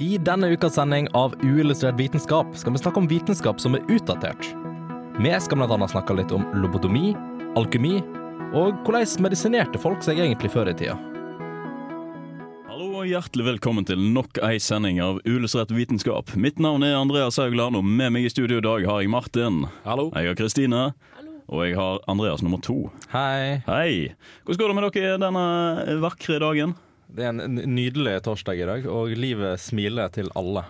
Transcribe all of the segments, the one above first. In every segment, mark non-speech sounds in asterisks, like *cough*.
I denne ukas sending av Uillustrert vitenskap skal vi snakke om vitenskap som er utdatert. Vi skal bl.a. snakke litt om lobotomi, alkemi og hvordan medisinerte folk seg egentlig før i tida. Hallo og hjertelig velkommen til nok ei sending av Uillustrert vitenskap. Mitt navn er Andreas Haugland, og med meg i studio i dag har jeg Martin. Hallo. Jeg har Kristine. Og jeg har Andreas nummer to. Hei. Hei. Hvordan går det med dere denne vakre dagen? Det er en nydelig torsdag i dag, og livet smiler til alle.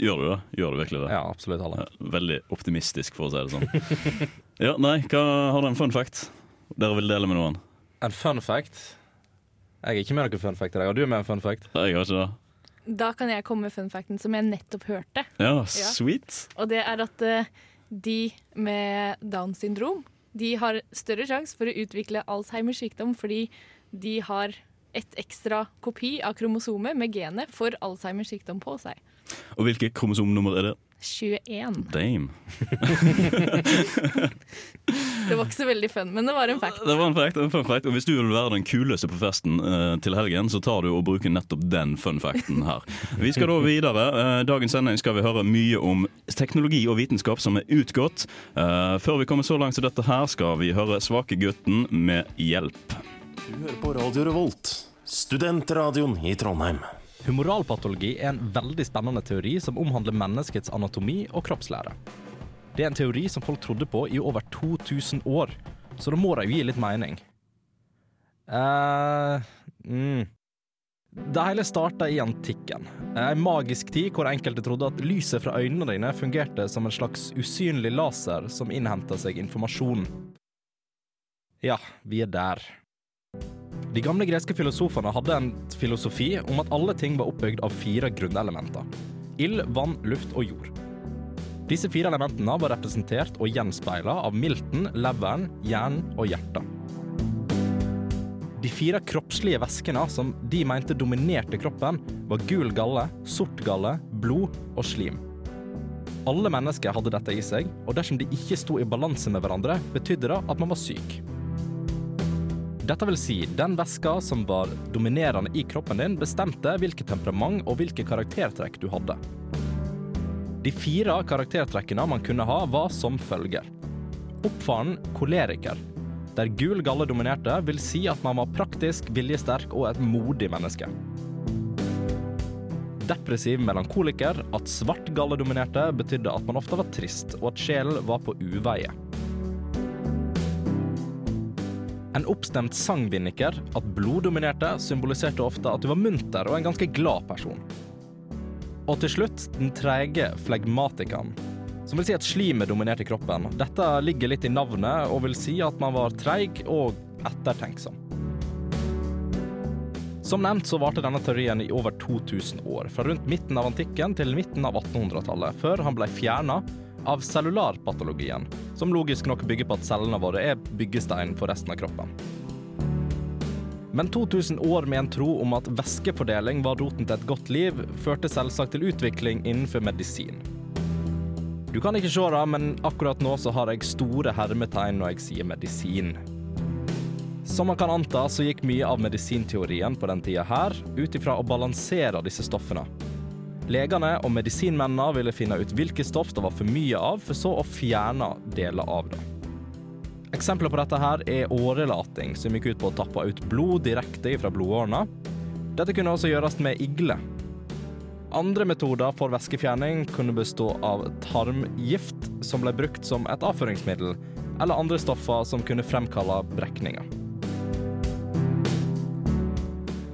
Gjør du det? Gjør du virkelig det? Ja, absolutt alle. Veldig optimistisk, for å si det sånn. *laughs* ja, nei, hva Har du en fun fact dere vil dele med noen? En fun fact? Jeg er ikke med noen fun fact i dag. Har du med en fun fact? Nei, Jeg har ikke det. Da kan jeg komme med fun facten som jeg nettopp hørte. Ja, sweet. Og det er at eh, de med Downs syndrom de har større sjanse for å utvikle Alzheimers sykdom fordi de har et ekstra kopi av kromosomet med genet for Alzheimers sykdom på seg. Og hvilket kromosomnummer er det? 21. Dame. *laughs* det var ikke så veldig fun, men det var en fact. Det var en fact, en fun fact. Og hvis du vil være den kuleste på festen uh, til helgen, så tar du og bruker nettopp den fun facten her. Vi skal da videre. Uh, dagens sending skal vi høre mye om teknologi og vitenskap som er utgått. Uh, før vi kommer så langt til dette her, skal vi høre Svake gutten med Hjelp. Du hører på Radio Revolt, studentradioen i Trondheim. Humoralpatologi er en veldig spennende teori som omhandler menneskets anatomi og kroppslære. Det er en teori som folk trodde på i over 2000 år, så da må det jo gi litt mening. Uh, mm. Det hele starta i antikken. En magisk tid hvor enkelte trodde at lyset fra øynene dine fungerte som en slags usynlig laser som innhenta seg informasjon. Ja, vi er der. De gamle greske filosofene hadde en filosofi om at alle ting var oppbygd av fire grunnelementer. Ild, vann, luft og jord. Disse fire elementene var representert og gjenspeila av milten, leveren, hjernen og hjertet. De fire kroppslige væskene som de mente dominerte kroppen, var gul galle, sort galle, blod og slim. Alle mennesker hadde dette i seg, og dersom de ikke sto i balanse med hverandre, betydde det at man var syk. Dette vil si, den væska som var dominerende i kroppen din, bestemte hvilket temperament og hvilke karaktertrekk du hadde. De fire karaktertrekkene man kunne ha, var som følger. Oppfaren koleriker, der gul galle dominerte, vil si at man var praktisk, viljesterk og et modig menneske. Depressiv melankoliker, at svart galle dominerte, betydde at man ofte var trist, og at sjelen var på uveie. En oppstemt sangvinniker, at blod dominerte, symboliserte ofte at du var munter og en ganske glad person. Og til slutt den trege flegmatikeren, som vil si at slimet dominerte kroppen. Dette ligger litt i navnet og vil si at man var treig og ettertenksom. Som nevnt så varte denne teorien i over 2000 år, fra rundt midten av antikken til midten av 1800-tallet, før han ble fjerna av cellularpatologien, som logisk nok bygger på at cellene våre er byggestein for resten av kroppen. Men 2000 år med en tro om at væskefordeling var roten til et godt liv, førte selvsagt til utvikling innenfor medisin. Du kan ikke se det, men akkurat nå så har jeg store hermetegn når jeg sier medisin. Som man kan anta, så gikk mye av medisinteorien på den tida her ut ifra å balansere disse stoffene. Legene og medisinmennene ville finne ut hvilke stoff det var for mye av, for så å fjerne deler av det. Eksempler på dette her er årelating, som gikk ut på å tappe ut blod direkte fra blodårene. Dette kunne også gjøres med igle. Andre metoder for væskefjerning kunne bestå av tarmgift, som ble brukt som et avføringsmiddel, eller andre stoffer som kunne fremkalle brekninger.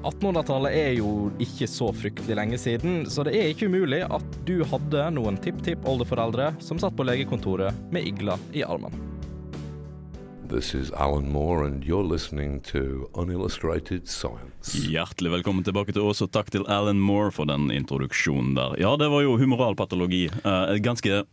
1800-tallet er jo ikke så fryktelig lenge siden, så det er ikke umulig at du hadde noen tipp-tipp-oldeforeldre som satt på legekontoret med igla i armen. This is Alan Moore, and you're listening to Unillustrated Science. Hjertelig velkommen tilbake til oss, og takk til Alan Moore for den introduksjonen der. Ja, det var jo humoralpatologi. Eh, et ganske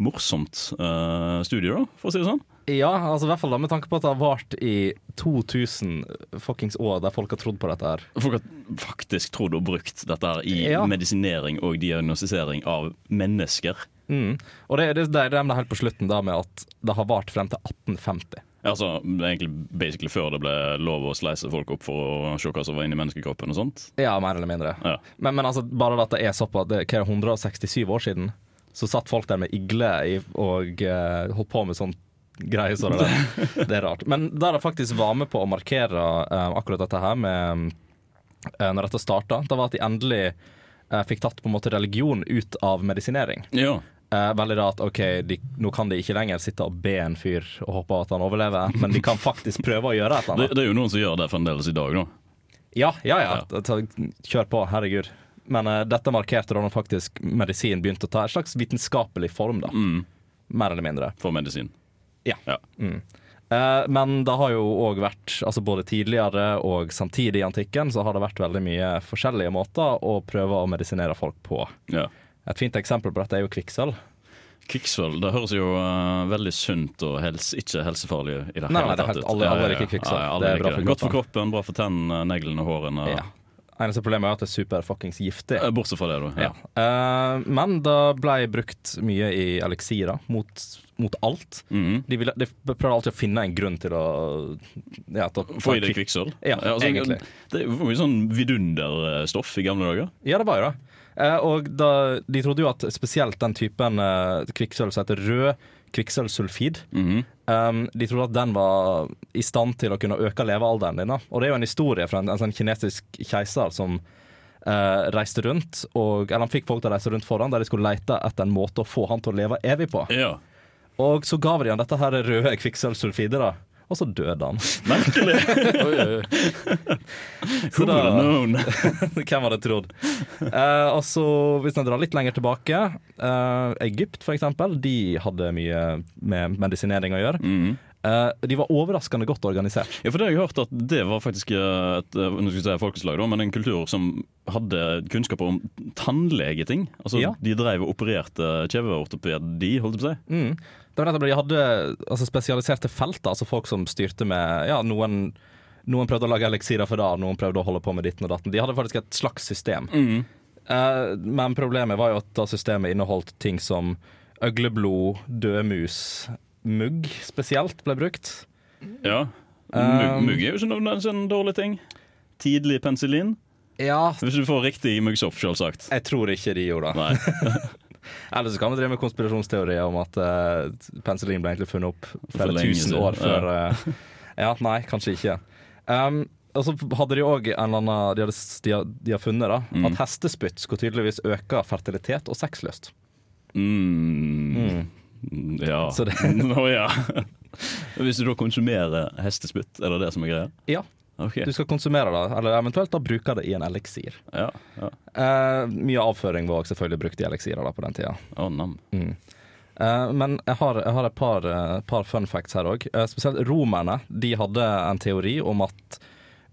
morsomt uh, studie, da, for å si det sånn. Ja, altså i hvert fall da med tanke på at det har vart i 2000 fuckings år der folk har trodd på dette her. Folk har faktisk trodd og brukt dette her i ja. medisinering og diagnostisering av mennesker. Mm. Og det, det, det, det er helt på slutten da med at det har vart frem til 1850. Altså, egentlig basically før det ble lov å sleise folk opp for å se hva som var inni menneskekroppen og sånt. Ja, mer eller mindre. Ja. Men, men altså, bare at det er såpass Det hva er det, 167 år siden, så satt folk der med igle og uh, holdt på med sånn greier som det der. Det er rart. Men der jeg faktisk var med på å markere uh, akkurat dette her med uh, Når dette starta, da var at de endelig uh, fikk tatt på en måte religion ut av medisinering. Ja. Veldig rart, ok, de, Nå kan de ikke lenger sitte og be en fyr og håpe at han overlever, men de kan faktisk prøve å gjøre et eller annet. det er jo noen som gjør det fremdeles i dag, da. Ja, ja, ja. ja. kjør på, herregud. Men dette markerte da når faktisk medisin begynte å ta en slags vitenskapelig form, da. Mm, Mer eller mindre. for medisin. Ja. Ja. Mm. Eh, men det har jo òg vært, altså både tidligere og samtidig i antikken, så har det vært veldig mye forskjellige måter å prøve å medisinere folk på. ja. Et fint eksempel på dette er jo kvikksølv. Kvikksølv det høres jo uh, veldig sunt og helse, ikke helsefarlig i det hele tatt ut. alle- alle liker kvikksølv. Ja, ja, Det er bra for Godt for kroppen. kroppen, bra for tennene, neglene, hårene. Ja. Eneste problemet er at det er super fuckings giftig. Eh, Bortsett fra det, da. Ja. Eh, men det ble brukt mye i eliksirer mot, mot alt. Mhm. De, ville, de prøvde alltid å finne en grunn til å ja, Få i deg kvikksølv? Ja, egentlig. Det var mye sånn vidunderstoff i gamle dager. Ja, det var jo det. Uh, og da, de trodde jo at spesielt den typen uh, kvikksølv som heter rød kvikksølvsulfid Mhm. um, De trodde at den var i stand til å kunne øke levealderen din. Da. Og det er jo en historie fra en, en sånn kinesisk keiser som uh, reiste rundt, og, eller han fikk folk til å reise rundt foran, der de skulle lete etter en måte å få han til å leve evig på. Ja. Og så ga de han dette her røde kvikksølvsulfidet. Og så døde han. Merkelig. *laughs* Så Who would have da, known? *laughs* hvem hadde trodd? Eh, og så, hvis en drar litt lenger tilbake eh, Egypt, eksempel, de hadde mye med medisinering å gjøre. Mm. Eh, de var overraskende godt organisert. Ja, for det har jeg hørt at det var faktisk eh, et eh, nå skal jeg si folkeslag, da, men en kultur som hadde kunnskaper om tannlegeting. Altså, Ja. De drev og opererte kjeveortopedi, holdt jeg på å si. Mm. Det var nettopp De hadde altså, spesialiserte felt, altså folk som styrte med ja, noen, noen prøvde å lage eliksirer for det, noen prøvde å holde på med ditten og datten. De hadde faktisk et slags system. Eh, men problemet var jo at systemet inneholdt ting som øgleblod, dødmus, mugg spesielt ble brukt. Ja. Um, mugg er jo ikke noen sånn dårlig ting. Tidlig penicillin. Ja, Hvis du får riktig muggsopp, selvsagt. jeg tror ikke de gjorde det. *laughs* Eller så kan vi drive med konspirasjonsteorier om at uh, penicillin ble egentlig funnet opp flere tusen år før uh, *laughs* Ja, nei, kanskje ikke. Um, og så hadde de òg en eller annen De, hadde, de, har, funnet da Mm. at hestespytt skulle tydeligvis øke fertilitet og sexlyst. Mm. Ja. Så det- *laughs* Nå, ja. *laughs* Hvis du da konsumerer hestespytt, er det det som er greia? Ja, Ok. du skal konsumere det, eller eventuelt da bruke det i en eliksir. Ja, ja. Eh, mye avføring var selvfølgelig brukt i eliksirer da på den tida. Oh. Mm. Eh, men jeg har, jeg har et par, eh, par fun facts her òg. spesielt romerne de hadde en teori om at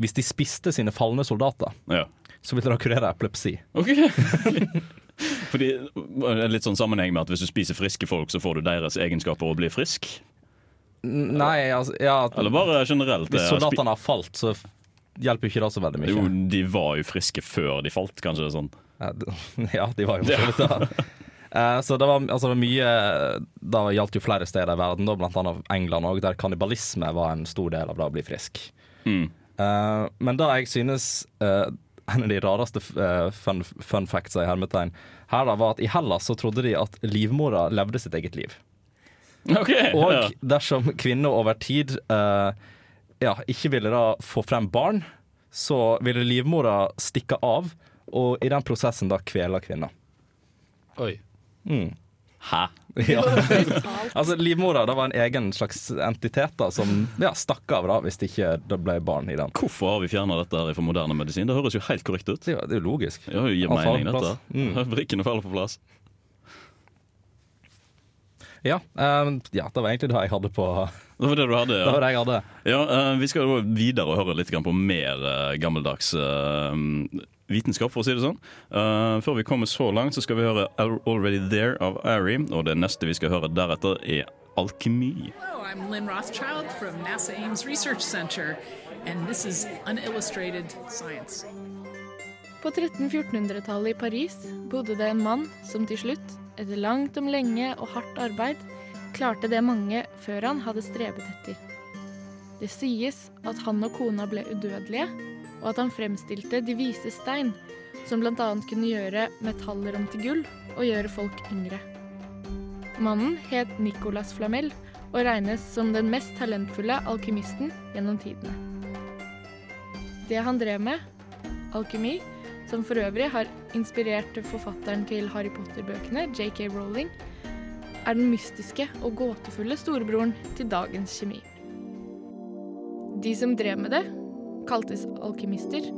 hvis de spiste sine falne soldater, Ja. så ville det kurere epilepsi. Okay. *laughs* Fordi er litt sånn sammenheng med at hvis du spiser friske folk, så får du deres egenskaper og blir frisk? Nei, altså ja, Eller bare generelt? Hvis det er soldatene har falt, så hjelper jo ikke det så veldig mye. Jo, de var jo friske før de falt, kanskje. sånn Ja, *laughs* de var jo for så det. Eh, Så det var, altså mye Det gjaldt jo flere steder i verden, blant annet England òg, der kannibalisme var en stor del av det å bli frisk. mm. Eh, men da jeg synes eh, en av de rareste eh, fun, fun facts i hermetegn her da, var at i Hellas så trodde de at livmora levde sitt eget liv. *laughs* OK! Og ja. dersom kvinner over tid eh, ja, ikke ville da få frem barn, så ville livmora stikke av, og i den prosessen da kvele kvinner. Oi. Mm. Hæ? *laughs* Ja. altså Livmora det var en egen slags entitet da, som ja, stakk av da, hvis det ikke det ble barn i den. Hvorfor har vi fjerna dette her fra moderne medisin? Det høres jo helt korrekt ut. Det er jo- det er jo logisk. Ja, det gir mening, dette. Mm. *laughs* Brikkene faller på plass. Ja, um, ja, det var egentlig det jeg hadde på Det var det du hadde, Det var ja. det jeg hadde. ja uh, vi skal gå videre og høre litt på mer uh, gammeldags uh, vitenskap, for å si det sånn. Eh, før vi kommer så langt, så skal vi høre 'Already There' av Ari. Og det neste vi skal høre deretter, er alkemi. Hello, I'm Lynn Rothschild from NASA Ames Research Center, and this is Unillustrated Science. På 1300-1400-tallet i Paris bodde det en mann som til slutt, etter langt om lenge og hardt arbeid, klarte det mange før han hadde strebet etter. Det sies at han og kona ble udødelige, og at han fremstilte de vise stein, som bl.a. kunne gjøre metaller om til gull og gjøre folk yngre. Mannen het Nicolas Flamel og regnes som den mest talentfulle alkymisten gjennom tidene. Det han drev med, alkymi, som for øvrig har inspirert forfatteren til Harry Potter-bøkene, JK Rowling, er den mystiske og gåtefulle storebroren til dagens kjemi. De som drev med det, kaltes alkymister,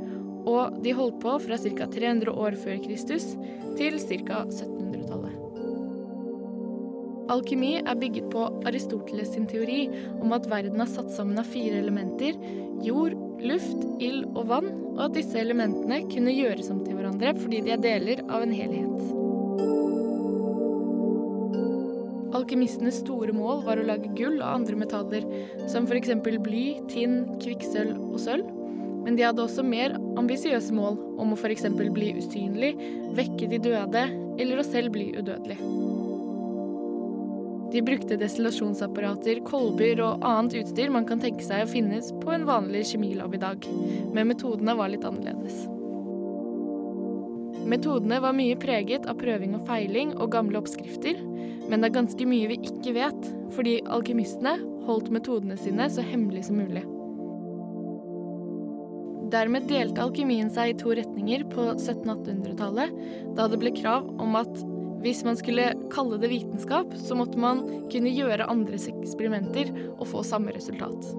og de holdt på fra ca. 300 år før Kristus til ca. 1700-tallet. Alkymi er bygget på Aristoteles sin teori om at verden er satt sammen av fire elementer jord, luft, ild og vann, og at disse elementene kunne gjøres om til hverandre fordi de er deler av en helhet. Alkymistenes store mål var å lage gull og andre metaller, som f.eks. bly, tinn, kvikksølv og sølv. Men de hadde også mer ambisiøse mål om å f.eks. bli usynlig, vekke de døde eller å selv bli udødelig. De brukte destillasjonsapparater, kolber og annet utstyr man kan tenke seg å finnes på en vanlig kjemilab i dag, men metodene var litt annerledes. Metodene var mye preget av prøving og feiling og gamle oppskrifter, men det er ganske mye vi ikke vet, fordi alkymistene holdt metodene sine så hemmelig som mulig. Dermed delte alkymien seg i to retninger på 1700-1800-tallet, da det ble krav om at hvis man skulle kalle det vitenskap, så måtte man kunne gjøre andres eksperimenter og få samme resultat.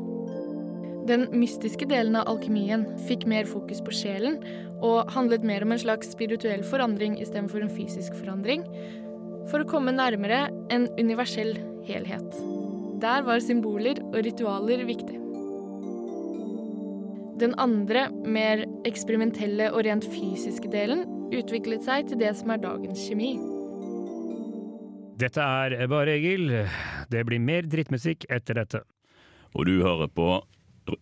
Den mystiske delen av alkymien fikk mer fokus på sjelen og handlet mer om en slags spirituell forandring istedenfor en fysisk forandring, for å komme nærmere en universell helhet. Der var symboler og ritualer viktig. Den andre, mer eksperimentelle og rent fysiske delen utviklet seg til det som er dagens kjemi. Dette er Bare Egil. Det blir mer drittmusikk etter dette. Og du hører på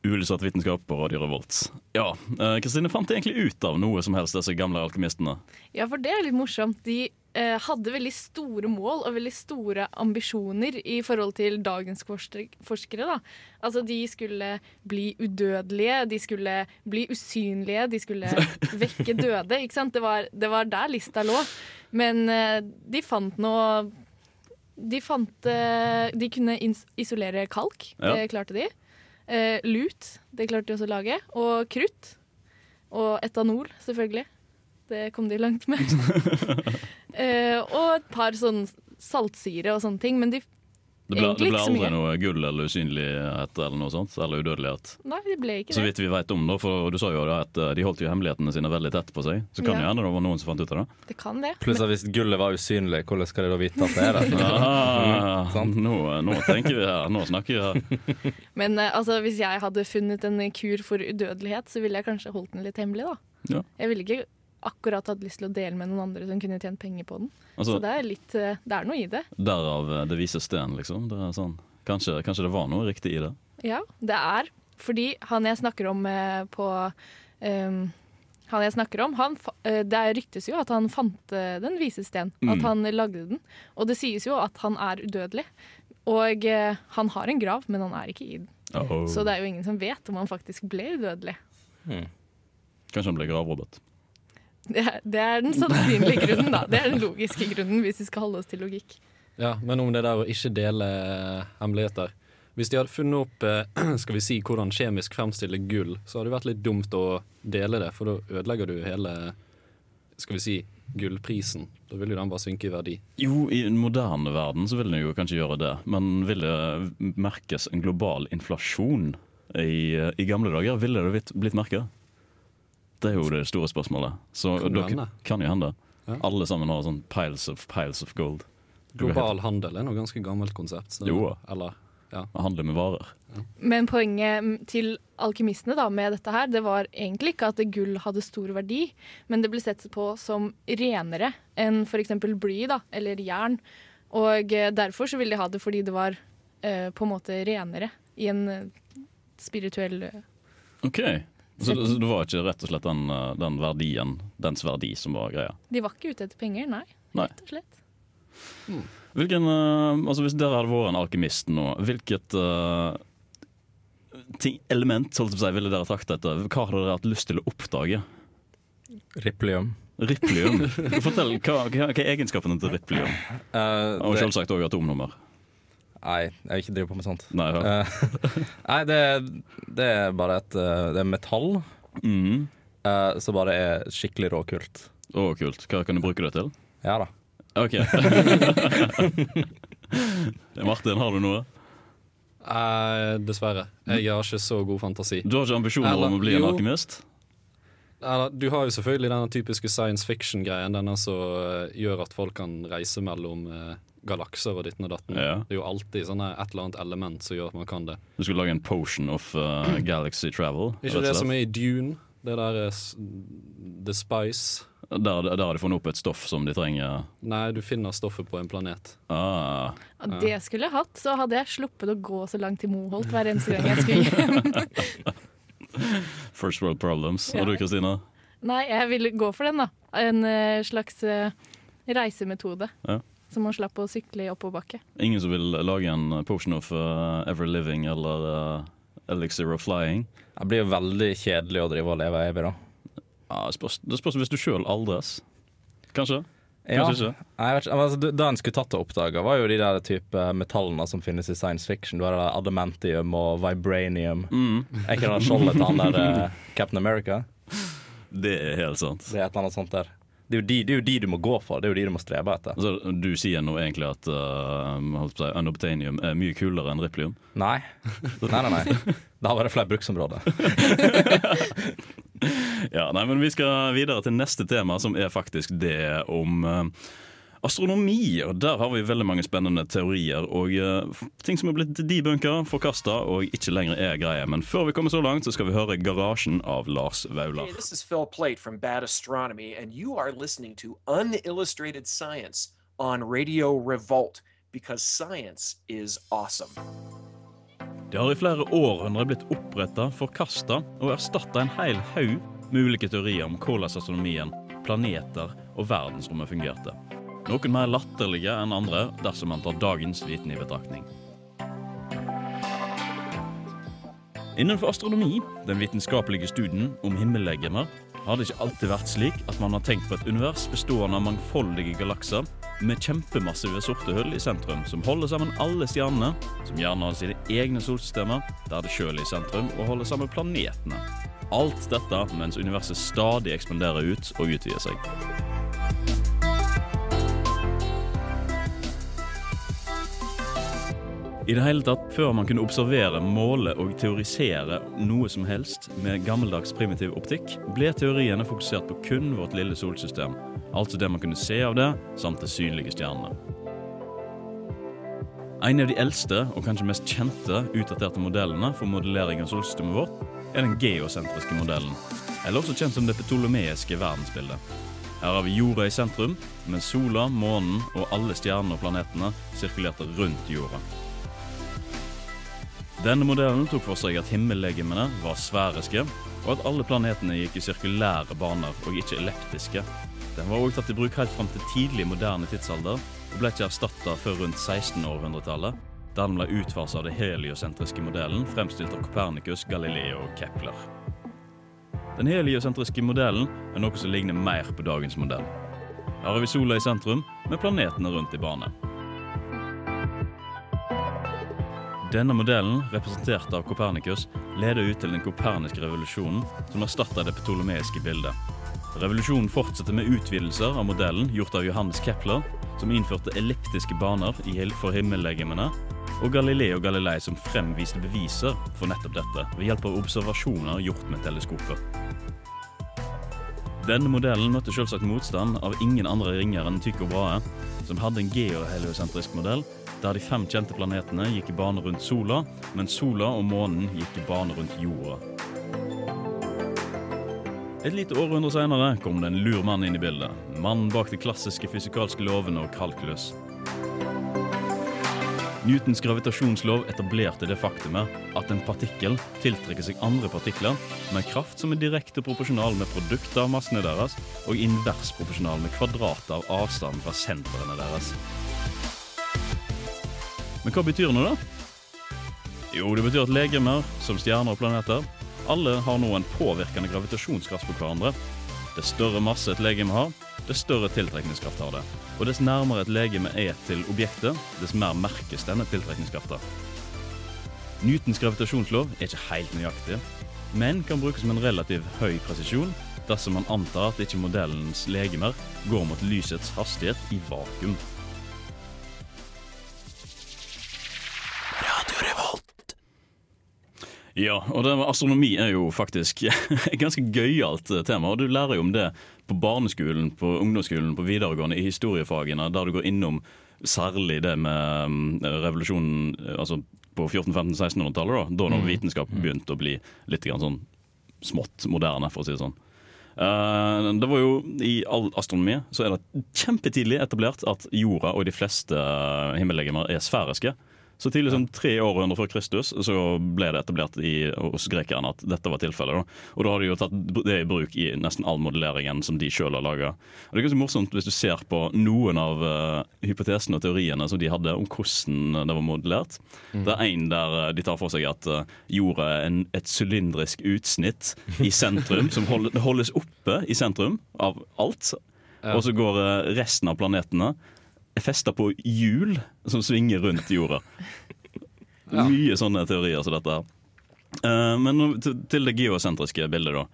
Uillustrert vitenskap på Radio Revolt. Ja, eh, Kristine, fant egentlig ut av noe som helst, disse gamle alkymistene? Ja, for det er litt morsomt. De hadde veldig store mål og veldig store ambisjoner i forhold til dagens forskere. Da. Altså, de skulle bli udødelige, de skulle bli usynlige, de skulle *laughs* vekke døde. Ikke sant? Det var, det var der lista lå. Men eh, de fant noe De fant eh, De kunne isolere kalk. Ja. Det klarte de. Eh, lut, det klarte de også å lage. Og krutt. Og etanol, selvfølgelig. Det kom de langt med. *laughs* *laughs* Eh, og et par sånn saltsyre og sånne ting. Men de, Det ble, det ble aldri noe gull eller usynlighet eller noe sånt? Eller udødelighet? nei, det ble ikke det. Så vidt vi vet om, da, for du sa jo da at eh, de holdt jo hemmelighetene sine veldig tett på seg. Så kan Ja. jo hende det var noen som fant ut av det. Det kan det. Pluss at hvis gullet var usynlig, hvordan skal de da vite at det er det? *laughs* ja, nå, nå tenker vi her, nå snakker vi her. *laughs* Men eh, altså, hvis jeg hadde funnet en kur for udødelighet, så ville jeg kanskje holdt den litt hemmelig, da. Ja. Jeg ville ikke akkurat hadde lyst til å dele med noen andre som kunne tjent penger på den. Altså, Så det er litt eh, Det er noe i det. Derav eh, det vise sten, liksom. Det er sånn. kanskje, kanskje det var noe riktig i det. Ja, det er fordi han jeg snakker om eh, på um, han jeg snakker om, han, Det ryktes jo at han fant den vise sten. Mm. At han lagde den. Og det sies jo at han er udødelig. Og han har en grav, men han er ikke i den. Oh. Så det er jo ingen som vet om han faktisk ble udødelig. Kanskje han ble gravrobot. Det er, det er den sannsynlige grunnen, da. Det er den logiske grunnen, hvis vi skal holde oss til logikk. Ja, men om det der å ikke dele eh, hemmeligheter Hvis de hadde funnet opp eh, *clears throat* skal vi si, hvordan kjemisk fremstille gull, så hadde det vært litt dumt å dele det, for da ødelegger du hele skal vi si, gullprisen. Da vil jo den bare synke i verdi. Jo, i en moderne verden så vil den jo kanskje gjøre det, men vil det merkes en global inflasjon i, i gamle dager? Ville det blitt merket? Det er jo det store spørsmålet. Så Kan dere hende. kan jo hende. Ja. Alle sammen har sånn piles of, piles of gold. Global handel er noe ganske gammelt konsept. Så, Jo. Eller, ja. Handle med varer. Men poenget til alkymistene da, med dette her, det var egentlig ikke at gull hadde stor verdi, men det ble sett på som renere enn f.eks. bly da, eller jern. Og eh, derfor så ville de ha det fordi det var eh, på en måte renere i en eh, spirituell eh, OK. Så, så det var ikke rett og slett den, eh, den verdien, dens verdi, som var greia? De var ikke ute etter penger, nei. Nei. Rett og slett. Hvilken, eh, altså Hvis dere hadde vært en alkymist nå, hvilket uh, ting, element holdt på å si, ville dere trakte etter? Hva hadde dere hatt lyst til å oppdage? Riplium. Riplium. *laughs* Fortell, hva, hva, hva er egenskapene til riplium? Uh, Og selvsagt òg atomnummer. Nei, jeg vil ikke drive på med sånt. Nei, ja. Eh, *laughs* nei, det, det er bare et eh, Det er metall Mm. uh, som bare er skikkelig råkult. Å, kult. Hva kan du bruke det til? Ja da. OK. *laughs* Martin, har du noe? Uh, dessverre. Jeg har ikke så god fantasi. Du har ikke ambisjoner Eller, om å bli en alkymist? Du har jo selvfølgelig denne typiske science fiction-greien. Denne som gjør at folk kan reise mellom eh, galakser og ditten og datten. Ja. Det er jo alltid sånne et eller annet element som gjør at man kan det. Du skulle lage en potion of uh, *clears throat* galaxy travel? Ikke det som er i Dune? Det der er The Spice. Der, der har de funnet opp et stoff som de trenger. Nei, du finner stoffet på en planet. Ah, Ja. det skulle jeg hatt, så hadde jeg sluppet å gå så langt til Moholt hver eneste gang jeg skulle hjem. *laughs* *laughs* first world problems. Ja. Du, Kristina? Nei, jeg ville gå for den, da. En eh, slags eh, reisemetode. Ja. Så man slapp å sykle i oppoverbakke. Ingen som vil lage en potion of uh, ever living eller uh, elixir of flying? Det blir jo veldig kjedelig å drive og leve evig, da. Ja, det spørs, det spørs hvis du sjøl aldres. Kanskje? Ja. Kanskje ikke? Vet ikke, altså, det- en skulle tatt og oppdaga, var jo de der type metallene som finnes i science fiction. Du har det adamantium og vibranium. Mm. Er ikke det skjoldet til han der eh, Captain America? *laughs* Det er helt sant. Det er et eller annet sånt der. Det er, de, det er jo de du må gå for. Det er jo de du må strebe etter. Så du sier nå egentlig at uh, si, unobtainium er mye kulere enn riplium? Nei. Nei, nei, nei. Det har vært flere bruksområder. *laughs* Ja, nei, men Vi skal videre til neste tema, som er faktisk det om eh, astronomi. og Der har vi veldig mange spennende teorier og uh, ting som er blitt debunka, forkasta og ikke lenger er greie. Men før vi kommer så langt, så skal vi høre Garasjen av Lars Vaular. Hey, this is Phil Plate from Bad Astronomy, and you are listening to Unillustrated Science on Radio Revolt because science is awesome. Det har i flere århundrer blitt oppretta, forkasta og erstatta en hel haug med ulike teorier om hvordan astronomien, planeter og verdensrommet fungerte. Noen mer latterlige enn andre dersom man tar dagens viten i betraktning. Innenfor astronomi, den vitenskapelige studien om himmellegemer, har det ikke alltid vært slik at man har tenkt på et univers bestående av mangfoldige galakser med kjempemassive sorte hull i sentrum, som holder sammen alle stjernene, som gjerne har sine egne solsystemer, der det sjøl er i sentrum, og holder sammen planetene. Alt dette mens universet stadig ekspanderer ut og utvider seg. I det hele tatt, før man kunne observere, måle og teorisere noe som helst med gammeldags primitiv optikk, ble teoriene fokusert på kun vårt lille solsystem, altså det man kunne se av det, samt de synlige stjernene. En av de eldste og kanskje mest kjente utdaterte modellene for modellering av solsystemet vårt er den geosentriske modellen, eller også kjent som det petolomeiske verdensbildet. Her har vi jorda i sentrum, mens sola, månen og alle stjernene og planetene sirkulerte rundt jorda. Denne modellen tok for seg at himmellegemene var sfæriske, og at alle planetene gikk i sirkulære baner og ikke elliptiske. Den var også tatt i bruk helt fram til tidlig moderne tidsalder, og ble ikke erstatta før rundt 1600-tallet, der den ble utfasa av den heliosentriske modellen fremstilt av Copernicus, Galileo og Kepler. Den heliosentriske modellen er noe som ligner mer på dagens modell. Her har vi sola i sentrum, med planetene rundt i bane. Denne modellen, representert av Kopernikus, leder ut til den koperniske revolusjonen, som erstatter det ptolemeiske bildet. Revolusjonen fortsetter med utvidelser av modellen gjort av Johannes Kepler, som innførte elliptiske baner for himmellegemene, og Galileo Galilei som fremviste beviser for nettopp dette ved hjelp av observasjoner gjort med teleskoper. Denne modellen møtte selvsagt motstand av ingen andre ringer enn Tycho Brahe, som hadde en geoheliosentrisk modell der de fem kjente planetene gikk i bane rundt sola, mens sola og månen gikk i bane rundt jorda. Et lite århundre senere kom det en lur mann inn i bildet. Mannen bak de klassiske fysikalske lovene og kalkulus. Newtons gravitasjonslov etablerte det faktumet at en partikkel tiltrekker seg andre partikler med en kraft som er direkte proporsjonal med produktet av massene deres, og invers proporsjonal med kvadratet av avstanden fra sentrene deres. Men hva betyr nå, da? Jo, det betyr at legemer, som stjerner og planeter, alle har nå en påvirkende gravitasjonskraft på hverandre. Det større masse et legeme har, dess større tiltrekningskraft har det. Og dess nærmere et legeme er til objektet, dess mer merkes denne tiltrekningskrafta. Newtons gravitasjonslov er ikke helt nøyaktig, men kan brukes med en relativt høy presisjon dersom man antar at ikke modellens legemer går mot lysets hastighet i vakuum. Ja, og det astronomi er jo faktisk *laughs* et ganske gøyalt eh, tema. Og du lærer jo om det på barneskolen, på ungdomsskolen, på videregående, i historiefagene, der du går innom særlig det med mm, revolusjonen eh, altså på 1400-1500-1600-tallet, da, da når vitenskap begynte å bli litt grann sånn smått moderne, for å si det sånn. Uh, det var jo I all astronomi så er det kjempetidlig etablert at jorda og de fleste himmellegemer er sfæriske. Så tidlig som tre århundrer før Kristus så ble det etablert i, hos grekerne at dette var tilfellet. da. Og da har de jo tatt det i bruk i nesten all modelleringen som de sjøl har laga. Det er ganske morsomt hvis du ser på noen av uh, hypotesene og teoriene som de hadde om hvordan det var modellert. Det er en der uh, de tar for seg at uh, jorda er en, et sylindrisk utsnitt i sentrum, som hold, holdes oppe i sentrum av alt. Og så går resten av planetene festa på hjul som svinger rundt jorda. *laughs* Mye sånne teorier som dette. Eh, men til- det geosentriske bildet, da,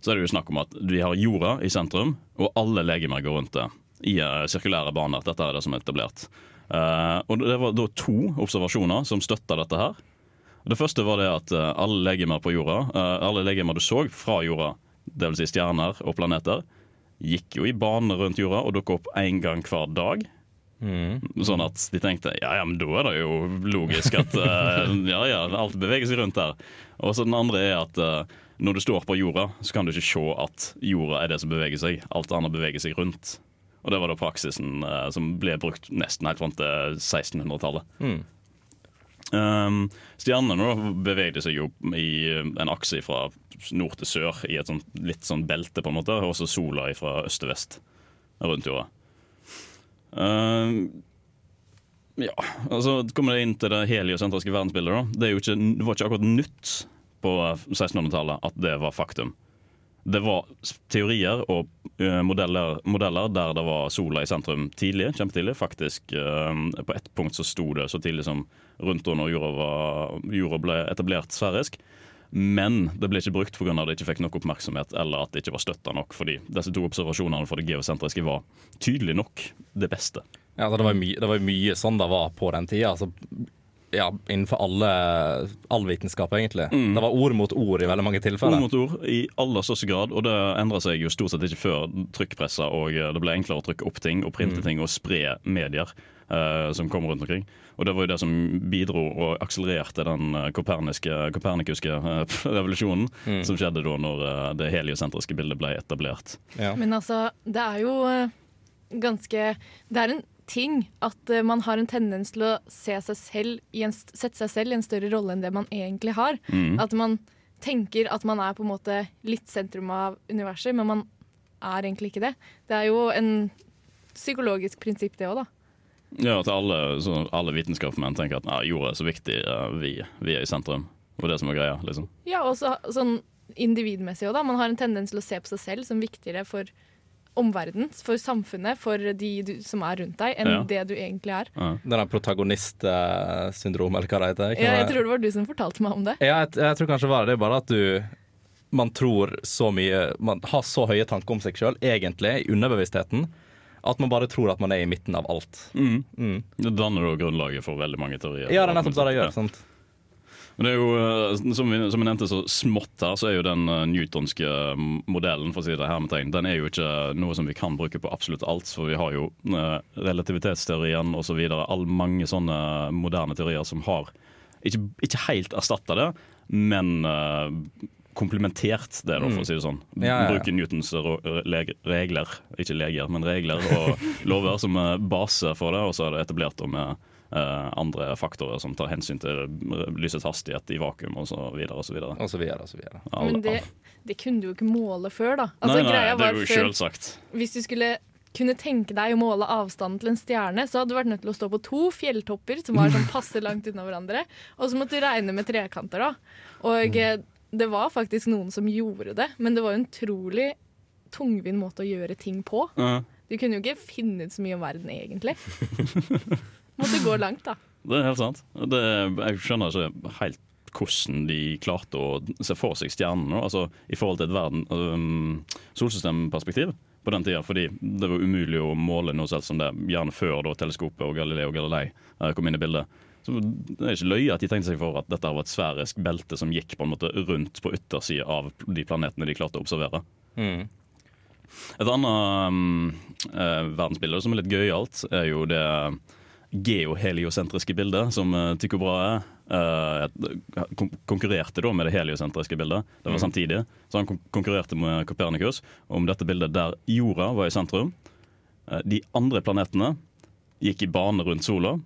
så er det jo snakk om at vi har jorda i sentrum, og alle legemer går rundt det i eh, sirkulære baner. Dette er det som er etablert. Uh, og det var da to observasjoner som støtta dette her. Det første var det at alle legemer på jorda, alle legemer du så fra jorda, dvs. Si stjerner og planeter, gikk jo i bane rundt jorda og dukka opp én gang hver dag. Sånn at de tenkte ja, ja, men da er det jo logisk at uh, *laughs* ja, ja, alt beveger seg rundt der. Og så den andre er at uh, når du står på jorda, så kan du ikke se at jorda er det som beveger seg. Alt annet beveger seg rundt. Og det var da praksisen uh, som ble brukt nesten helt fram til 1600-tallet. Um, stjernene bevegde seg jo i en akse fra nord til sør i et sånt, litt sånn belte, på en måte, og så sola fra øst til vest rundt jorda. Um, ja, altså kommer det inn til det heliosentriske verdensbildet. da Det, ikke, det var ikke akkurat nytt på 1600-tallet at det var faktum. Det var teorier og uh, modeller, modeller der det var sola i sentrum tidlig. kjempetidlig. Faktisk uh, På ett punkt så sto det så tidlig som rundt når jorda, jorda ble etablert sfærisk. Men det ble ikke brukt pga. at det ikke fikk nok oppmerksomhet eller at det ikke var støtta nok. fordi disse to observasjonene for det geosentriske var tydelig nok det beste. Ja, altså, det, var mye, det var mye sånn det var på den tida. Altså, ja, innenfor alle, all vitenskap, egentlig. Det var ord mot ord i veldig mange tilfeller. Ord mot ord i aller største grad, og det endra seg jo stort sett ikke før trykkpressa og eh, det ble enklere å trykke opp ting og printe ting og spre medier eh, som kom rundt omkring. Og det var jo det som bidro og akselererte den eh, koperniske, kopernikuske eh, *laughs* revolusjonen som skjedde da når eh, det heliosentriske bildet ble etablert. Ja. Men altså, det er jo ganske Det er en ting at man har en tendens til å se seg selv i en, sette seg selv i en større rolle enn det man egentlig har. At man tenker at man er på en måte litt sentrum av universet, men man er egentlig ikke det. Det er jo en psykologisk prinsipp, det òg, da. Ja, at alle, alle vitenskapsmenn tenker at nei, jorda er så viktig, vi, vi er i sentrum. Og det som er greia, liksom. Ja, og sånn individmessig òg, da. Man har en tendens til å se på seg selv som viktigere for omverdenen, for samfunnet, for de du, som er rundt deg, enn Ja. det du egentlig er. Denne protagonistsyndromet, eller hva det heter. Ja, jeg tror det var du som fortalte meg om det. Ja, jeg, jeg tror kanskje det var det. Det er bare at du Man tror så mye Man har så høye tanker om seg sjøl, egentlig, i underbevisstheten, at man bare tror at man er i midten av alt. Mm. Det danner jo grunnlaget for veldig mange teorier. Ja, det er nettopp det det Ja. gjør. sant? Men det er jo, eh, som vi, som nevnte så smått her, så er jo den eh, newtonske mm, modellen for å si det hermetegn, den er jo ikke noe som vi kan bruke på absolutt alt. For vi har jo eh, relativitetsteorien osv. All mange sånne moderne teorier som har ikke, ikke helt erstatta det, men eh, komplementert det, da, for å si det sånn. Mm. Ja, ja, ja. Bruke Newtons regler, ikke leger, men regler og *laughs* lover som base for det, og så er det etablert med Uh, andre faktorer som tar hensyn til lysets hastighet i vakuum osv. osv. Men det, det kunne du jo ikke måle før, da. Altså, nei, nei, greia det var er jo selvsagt. Hvis du skulle kunne tenke deg å måle avstanden til en stjerne, så hadde du vært nødt til å stå på to fjelltopper som var sånn *laughs* passe langt unna hverandre, og så måtte du regne med trekanter, da. Og eh, det var faktisk noen som gjorde det, men det var jo en utrolig tungvint måte å gjøre ting på. Ja. Du kunne jo ikke finne ut så mye om verden, egentlig. *laughs* Måtte gå langt, da. Det er helt sant. Det, jeg skjønner ikke helt hvordan de klarte å se for seg stjernene altså, i forhold til et verden, um, solsystemperspektiv på den tida. Fordi det var umulig å måle noe selv som det, gjerne før da, teleskopet og Galileo Galilei eh, kom inn i bildet. Så Det er ikke løye at de tenkte seg for at dette var et sfærisk belte som gikk på en måte rundt på yttersida av de planetene de klarte å observere. Mm. Et annet um, eh, verdensbilde som er litt gøyalt, er jo det geoheliosentriske bildet som uh, Tycho Brahe eh, kon konkurrerte da med det heliosentriske bildet. Det var Mm. samtidig. Så han kon konkurrerte med Copernicus om dette bildet der jorda var i sentrum. Eh, de andre planetene gikk i bane rundt sola.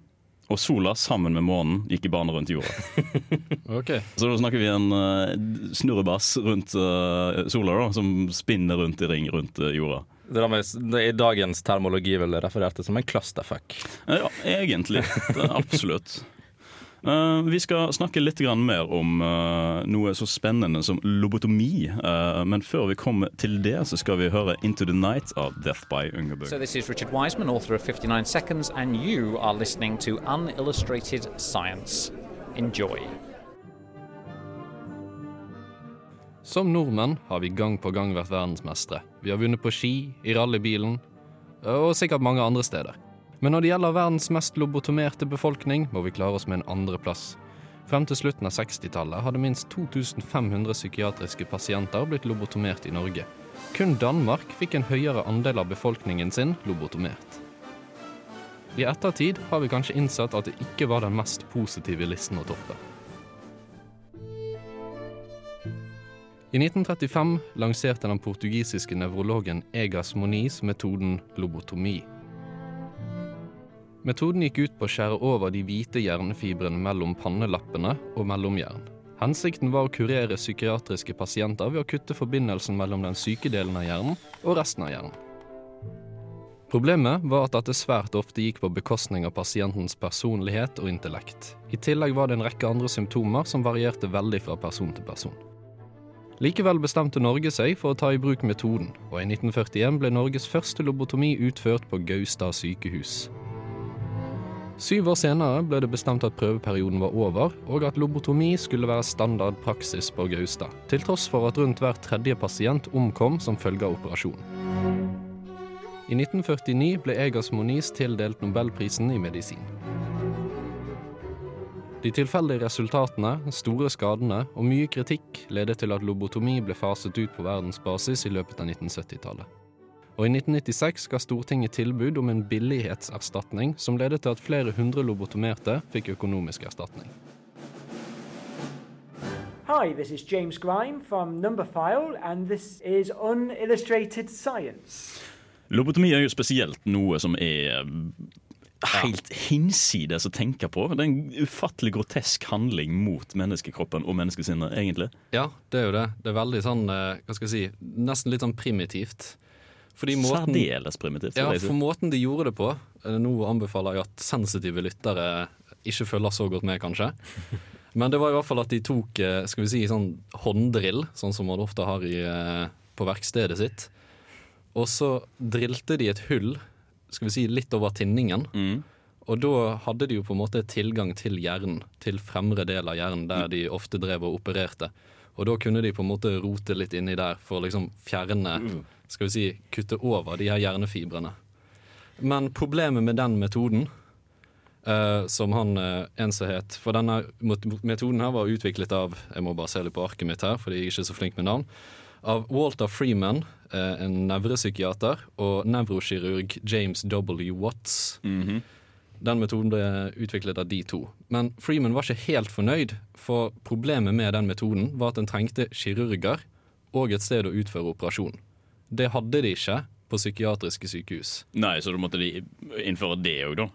Og sola sammen med månen gikk i bane rundt jorda. *laughs* Ok. Så da snakker vi en uh, snurrebass rundt uh, sola, da, som spinner rundt i ring rundt uh, jorda. Det er det er I dagens termologi vel referert til som en clusterfuck. Ja, egentlig. Absolutt. Eh, vi skal snakke litt grann mer om uh, noe så spennende som lobotomi. Uh, men før vi kommer til det, så skal vi høre 'Into the Night' av Death by Ungerbug. So, this is Richard Wiseman, author of 59 Seconds, and you are listening to Unillustrated Science. Enjoy. Som nordmenn har vi gang på gang vært verdensmestere. Vi har vunnet på ski, i rallybilen og sikkert mange andre steder. Men når det gjelder verdens mest lobotomerte befolkning, må vi klare oss med en andreplass. Frem til slutten av 60-tallet hadde minst 2500 psykiatriske pasienter blitt lobotomert i Norge. Kun Danmark fikk en høyere andel av befolkningen sin lobotomert. I ettertid har vi kanskje innsett at det ikke var den mest positive listen å toppe. I 1935 lanserte den portugisiske nevrologen Egas Moniz metoden lobotomi. Metoden gikk ut på å skjære over de hvite hjernefibrene mellom pannelappene og mellomhjern. Hensikten var å kurere psykiatriske pasienter ved å kutte forbindelsen mellom den syke delen av hjernen og resten av hjernen. Problemet var at dette svært ofte gikk på bekostning av pasientens personlighet og intellekt. I tillegg var det en rekke andre symptomer som varierte veldig fra person til person. Likevel bestemte Norge seg for å ta i bruk metoden, og i 1941 ble Norges første lobotomi utført på Gaustad sykehus. Syv år senere ble det bestemt at prøveperioden var over, og at lobotomi skulle være standard praksis på Gaustad, til tross for at rundt hver tredje pasient omkom som følge av operasjonen. I 1949 ble Egas Moniz tildelt nobelprisen i medisin. De tilfeldige resultatene, store skadene og mye kritikk ledet til at lobotomi ble faset ut på verdensbasis i løpet av 1970-tallet. Og i 1996 ga Stortinget tilbud om en billighetserstatning som ledet til at flere hundre lobotomerte fikk økonomisk erstatning. Hi, this is James Grime from Numberphile, and this is Unillustrated Science. Lobotomi er jo spesielt noe som er helt hinsides å tenke på. Det er en ufattelig grotesk handling mot menneskekroppen og menneskesinnet, egentlig. Ja, det er jo det. Det er veldig sånn, eh, hva skal jeg si, nesten litt sånn primitivt. Fordi måten, Særdeles primitivt. ja, for måten de gjorde det på eh, Nå anbefaler jeg at sensitive lyttere ikke følger så godt med, kanskje. *laughs* Men det var i hvert fall at de tok eh, skal vi si, sånn hånddrill, sånn som man ofte har i, eh, på verkstedet sitt. Og så drilte de et hull skal vi si, litt over tinningen. Og da hadde de jo på en måte tilgang til hjernen, til fremre del av hjernen, der de ofte drev og opererte. Og da kunne de på en måte rote litt inni der for å liksom fjerne Skal vi si kutte over de her hjernefibrene. Men problemet med den metoden, uh, som han uh, en som het For denne metoden her var utviklet av Jeg må bare se litt på arket mitt her, fordi jeg er ikke så flink med navn. Av Walter Freeman, uh, en nevropsykiater, og nevrokirurg James W. Watts. Den metoden ble utviklet av de to. Men Freeman var ikke helt fornøyd, for problemet med den metoden var at den trengte kirurger og et sted å utføre operasjon. Det hadde de ikke på psykiatriske sykehus. Nei, så da måtte de innføre det òg, da?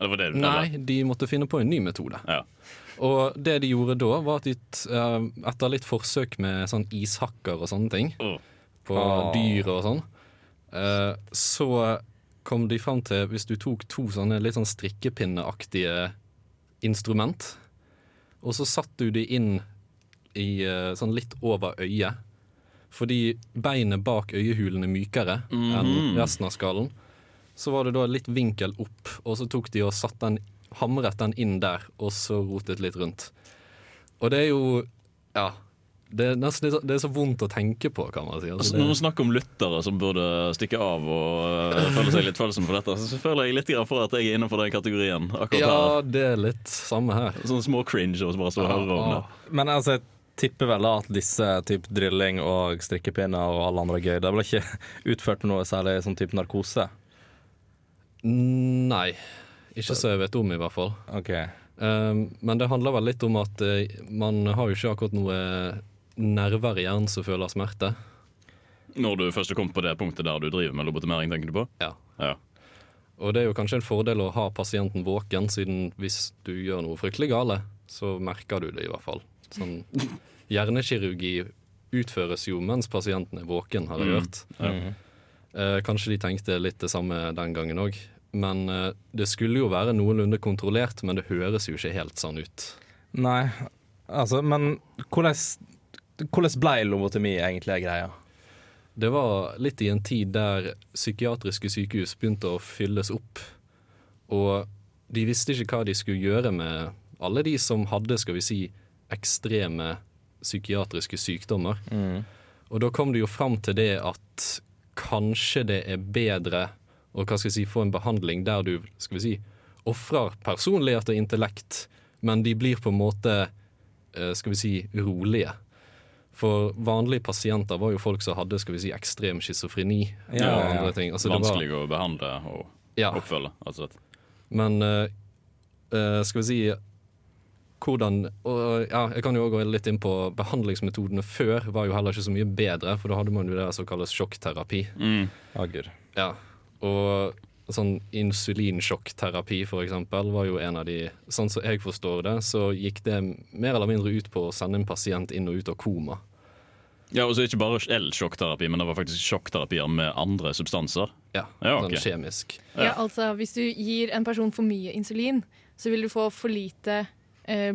Eller var det Nei, de måtte finne på en ny metode. Og det de gjorde da, var at de, eh, etter litt forsøk med sånn ishakker og sånne ting, på oh. dyr og sånn, Eh, så kom de fram til Hvis du tok to sånne litt sånn strikkepinneaktige instrument, og så satt du de inn i eh, sånn litt over øyet, fordi beinet bak øyehulen er mykere enn Mhm. resten av skallen, så var det da litt vinkel opp, og så tok de og satt den, hamret den inn der, og så rotet litt rundt. Og det er jo Ja. Det er nesten litt, så- det er så vondt å tenke på, kan man si. Altså, Altså, når vi snakker om lyttere som burde stikke av og uh, føle seg litt følsom for dette, så føler jeg litt for at jeg er innenfor den kategorien. akkurat Ja, her. det er litt samme her. Sånn små cringe og bare stå og høre om det. Men altså, jeg tipper vel da at disse typ drilling og strikkepinner og alle andre gøy, det ble ikke *laughs* utført noe særlig sånn type narkose? Nei. Ikke så jeg vet om, i hvert fall. Okay. Um, men det handler vel litt om at uh, man har jo ikke akkurat noe nerver i hjernen som føler smerte. Når du først er kommet på det punktet der du driver med lobotomering, tenker du på? Ja. Ja. Og det er jo kanskje en fordel å ha pasienten våken, siden hvis du gjør noe fryktelig gale, så merker du det i hvert fall. Sånn, hjernekirurgi utføres jo mens pasienten er våken, har jeg Mm. hørt. Ja. Eh, kanskje de tenkte litt det samme den gangen òg. Men eh, det skulle jo være noenlunde kontrollert, men det høres jo ikke helt sånn ut. Nei, altså, men hvordan, hvordan ble lobotomi egentlig greia? Det var litt i en tid der psykiatriske sykehus begynte å fylles opp. Og de visste ikke hva de skulle gjøre med alle de som hadde, skal vi si, ekstreme psykiatriske sykdommer. Og da kom du jo fram til det at kanskje det er bedre å hva skal jeg si, få en behandling der du skal vi si, ofrer personlighet og intellekt, men de blir på en måte eh, skal vi si, rolige. For vanlige pasienter var jo folk som hadde skal vi si, ekstrem schizofreni Ja, og ja. andre ting. Altså, det var- Vanskelig å behandle og Ja. oppfølge. Altså. Men eh, eh, skal vi si hvordan og, ja, Jeg kan jo også gå litt inn på behandlingsmetodene før. var jo heller ikke så mye bedre, for da hadde man jo det som kalles sjokkterapi. Mm. Ja, gud. Ja, og sånn insulinsjokkterapi for eksempel var jo en av de Sånn som jeg forstår det, så gikk det mer eller mindre ut på å sende en pasient inn og ut av koma. Ja, og så Ikke bare el-sjokkterapi, men det var faktisk sjokkterapier med andre substanser. Ja, ja sånn kjemisk. Ja, altså Hvis du gir en person for mye insulin, så vil du få for lite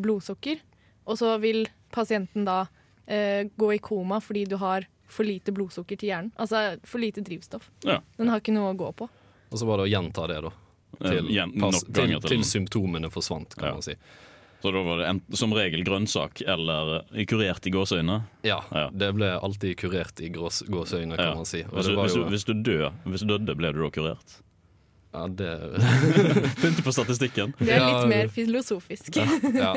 blodsukker. Og så vil pasienten da eh, gå i koma fordi du har for lite blodsukker til hjernen. Altså for lite drivstoff. Ja. Den har ikke noe å gå på. Og så var det å gjenta det, da. Eh, Til, pass, til, til til symptomene forsvant, kan Ja. man si. Så da var det en, som regel grønnsak eller eh, kurert i gåseøyne. Ja, det ble alltid kurert i gås, gåseøyne, kan Ja. man si. Og Hvis, det du, var hvis, du, jo hvis, du hvis du døde, ble du da kurert? Ja, det *laughs* Begynte på statistikken. Det er Ja, litt mer filosofisk. ja.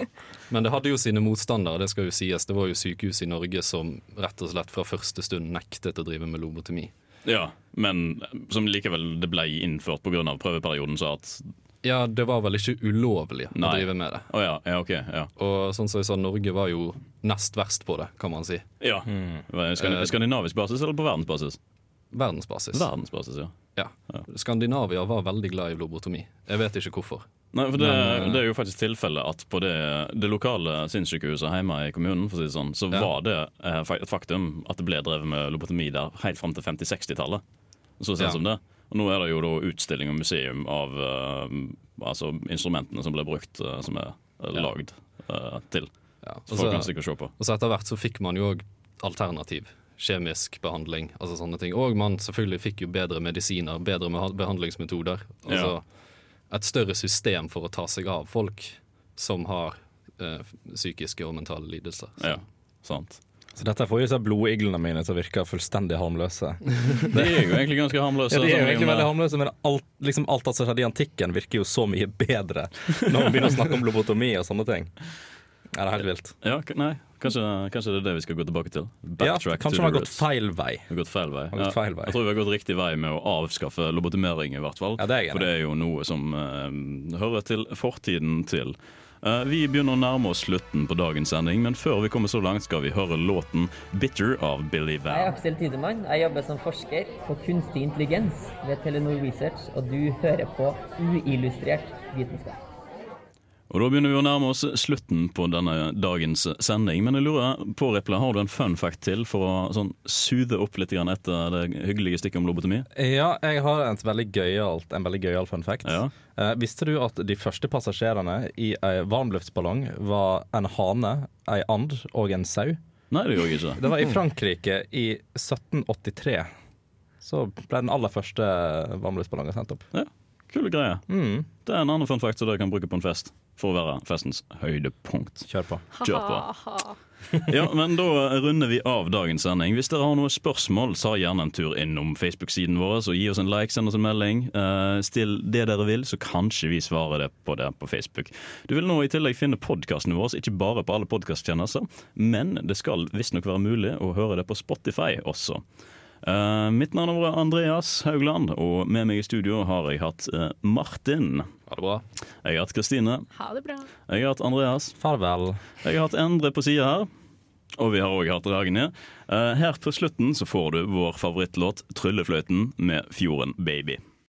Men det hadde jo sine motstandere, det skal jo sies. Det var jo sykehus i Norge som rett og slett fra første stund nektet å drive med lobotomi. Ja, men som likevel det ble innført pga. prøveperioden, så at Ja, det var vel ikke ulovlig å drive med det. Oh, ja, ja, okay, Ja. Og sånn som jeg sa, Norge var jo nest verst på det, kan man si. ja. Skand Eh, skandinavisk basis eller på verdensbasis? Verdensbasis. Verdensbasis, ja. Ja. Skandinavia var veldig glad i lobotomi. Jeg vet ikke hvorfor. Nei, for det, Men, eh, det er jo faktisk tilfellet at på det, det lokale sinnssykehuset hjemme i kommunen, for å si det sånn, så Ja. var det eh, et faktum at det ble drevet med lobotomi der helt fram til 50-60-tallet. Så sent Ja. som det. Og nå er det jo da utstilling og museum av uh, altså instrumentene som ble brukt, uh, som er uh, lagd til. Ja. Så Og folk kan stikke og se på. Og så etter hvert så fikk man jo òg alternativ. Kjemisk behandling, altså sånne ting. Og man selvfølgelig fikk jo bedre medisiner, bedre behandlingsmetoder. Altså et større system for å ta seg av folk som har eh, psykiske og mentale lidelser. Så. Ja, sant. Så dette får jo disse blodiglene mine til å virke fullstendig harmløse. *laughs* De er jo egentlig ganske harmløse. Ja, de er jo egentlig veldig harmløse, men alt, liksom alt som skjedde i antikken, virker jo så mye bedre når man begynner å snakke om lobotomi og sånne ting. *laughs* Ja, det er helt vilt. Ja, nei, kanskje, kanskje det er det vi skal gå tilbake til. Ja, kanskje to man har gått feil vei. Vi har gått feil vei. Ja, feil vei. Jeg tror vi har gått riktig vei med å avskaffe lobotimering, i hvert fall. Ja, det er jeg. For det er jo noe som uh, hører til fortiden til. Uh, vi begynner å nærme oss slutten på dagens sending, men før vi kommer så langt, skal vi høre låten 'Bitter' av Billy Van. Jeg er Aksel Tidemann. Jeg jobber som forsker på kunstig intelligens ved Telenor Research, og du hører på uillustrert vitenskap. Og Da begynner vi å nærme oss slutten på denne dagens sending. Men jeg lurer på, Riple, har du en fun fact til for å sånn sude opp litt etter det hyggelige stikket om lobotomi? Ja, jeg har en veldig gøyalt, en veldig gøyal fun fact. Eh, visste du at de første passasjerene i en varmluftsballong var en hane, ei and og en sau? Nei, det gjorde jeg ikke. Det var i Frankrike i 1783. Så ble den aller første varmluftsballongen sendt opp. Ja, Kule greier. Mm. Det er en annen fun fact som dere kan bruke på en fest. For å være festens høydepunkt. Kjør på. Kjør på. *laughs* Ja, men Da runder vi av dagens sending. Hvis dere har noen spørsmål, så gjerne en tur innom Facebook-siden vår. og Gi oss en like, send oss en melding. Uh, still det dere vil, så kanskje vi svarer det på det på Facebook. Du vil nå i tillegg finne podkastene våre, ikke bare på alle podkasttjenester, men det skal visstnok være mulig å høre det på Spotify også. Eh, mitt navn er Andreas Haugland, og med meg i studio har jeg hatt uh, Martin. Ha det bra. Jeg har hatt Kristine. Ha det bra. Jeg har hatt Andreas. Farvel. Jeg har hatt Endre på sida her. Og vi har òg hatt Ragnhild. Uh, her på slutten så får du vår favorittlåt 'Tryllefløyten' med Fjorden Baby.